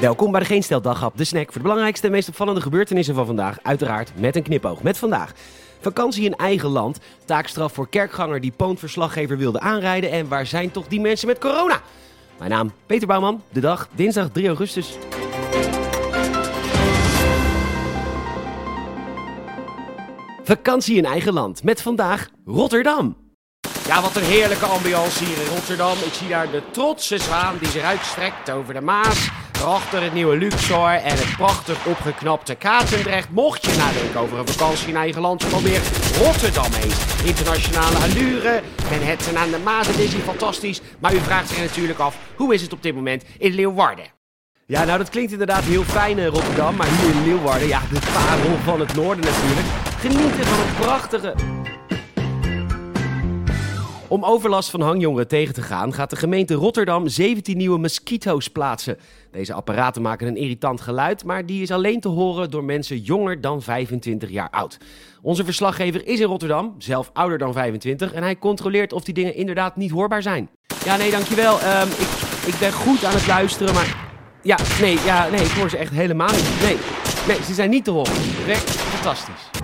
Welkom bij de Geen Stel de snack voor de belangrijkste en meest opvallende gebeurtenissen van vandaag. Uiteraard met een knipoog. Met vandaag vakantie in eigen land, taakstraf voor kerkganger die poonverslaggever wilde aanrijden en waar zijn toch die mensen met corona? Mijn naam Peter Bouwman, de dag dinsdag 3 augustus. Vakantie in eigen land met vandaag Rotterdam. Ja, wat een heerlijke ambiance hier in Rotterdam. Ik zie daar de trotse zwaan die zich uitstrekt over de Maas. Achter het nieuwe Luxor en het prachtig opgeknapte Katendrecht. Mocht je nadenken over een vakantie in eigen land, probeer Rotterdam eens. Internationale allure, Manhattan aan de Maas, het is fantastisch. Maar u vraagt zich natuurlijk af, hoe is het op dit moment in Leeuwarden? Ja, nou dat klinkt inderdaad heel fijn in Rotterdam, maar hier in Leeuwarden, ja, de parel van het noorden natuurlijk. Genieten van een prachtige... Om overlast van hangjongeren tegen te gaan, gaat de gemeente Rotterdam 17 nieuwe mosquito's plaatsen. Deze apparaten maken een irritant geluid, maar die is alleen te horen door mensen jonger dan 25 jaar oud. Onze verslaggever is in Rotterdam, zelf ouder dan 25, en hij controleert of die dingen inderdaad niet hoorbaar zijn. Ja, nee, dankjewel. Um, ik, ik ben goed aan het luisteren, maar... Ja, nee, ja, nee, ik hoor ze echt helemaal niet. Nee, nee, ze zijn niet te horen. Fantastisch.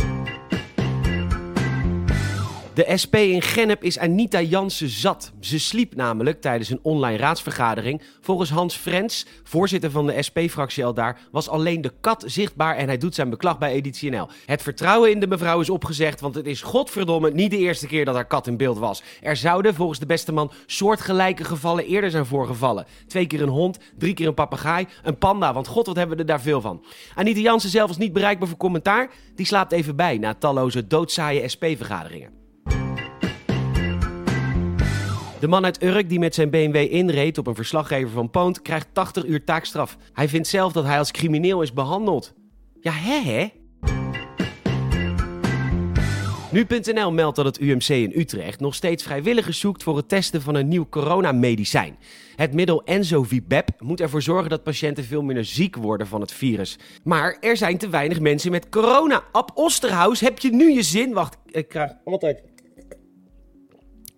De SP in Gennep is Anita Jansen zat. Ze sliep namelijk tijdens een online raadsvergadering. Volgens Hans Frens, voorzitter van de SP-fractie al daar, was alleen de kat zichtbaar en hij doet zijn beklag bij Editie NL. Het vertrouwen in de mevrouw is opgezegd, want het is godverdomme niet de eerste keer dat haar kat in beeld was. Er zouden volgens de beste man soortgelijke gevallen eerder zijn voorgevallen. Twee keer een hond, drie keer een papegaai, een panda, want god wat hebben we er daar veel van. Anita Jansen zelf is niet bereikbaar voor commentaar. Die slaapt even bij na talloze doodzaaie SP-vergaderingen. De man uit Urk die met zijn BMW inreed op een verslaggever van Poont krijgt 80 uur taakstraf. Hij vindt zelf dat hij als crimineel is behandeld. Ja, hè? Nu.nl meldt dat het UMC in Utrecht nog steeds vrijwilligers zoekt voor het testen van een nieuw coronamedicijn. Het middel Enzovibep moet ervoor zorgen dat patiënten veel minder ziek worden van het virus. Maar er zijn te weinig mensen met corona. Ab Osterhaus, heb je nu je zin? Wacht, ik krijg altijd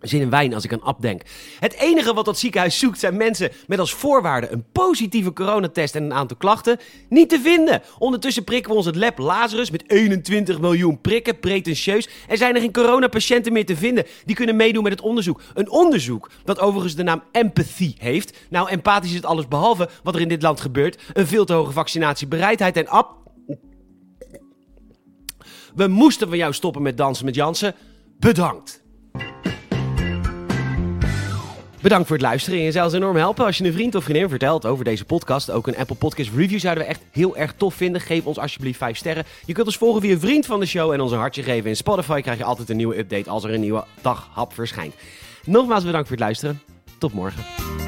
zin in wijn als ik aan Ab denk. Het enige wat dat ziekenhuis zoekt zijn mensen met als voorwaarde een positieve coronatest en een aantal klachten. Niet te vinden. Ondertussen prikken we ons het lab Lazarus met 21 miljoen prikken, pretentieus. Er zijn er geen coronapatiënten meer te vinden die kunnen meedoen met het onderzoek. Een onderzoek dat overigens de naam Empathy heeft. Nou, empathisch is het alles behalve wat er in dit land gebeurt. Een veel te hoge vaccinatiebereidheid en Ab... We moesten van jou stoppen met dansen met Jansen. Bedankt. Bedankt voor het luisteren. En je zou ons enorm helpen als je een vriend of vriendin vertelt over deze podcast. Ook een Apple Podcast review zouden we echt heel erg tof vinden. Geef ons alsjeblieft 5 sterren. Je kunt ons volgen via vriend van de show en ons een hartje geven. In Spotify krijg je altijd een nieuwe update als er een nieuwe daghap verschijnt. Nogmaals bedankt voor het luisteren. Tot morgen.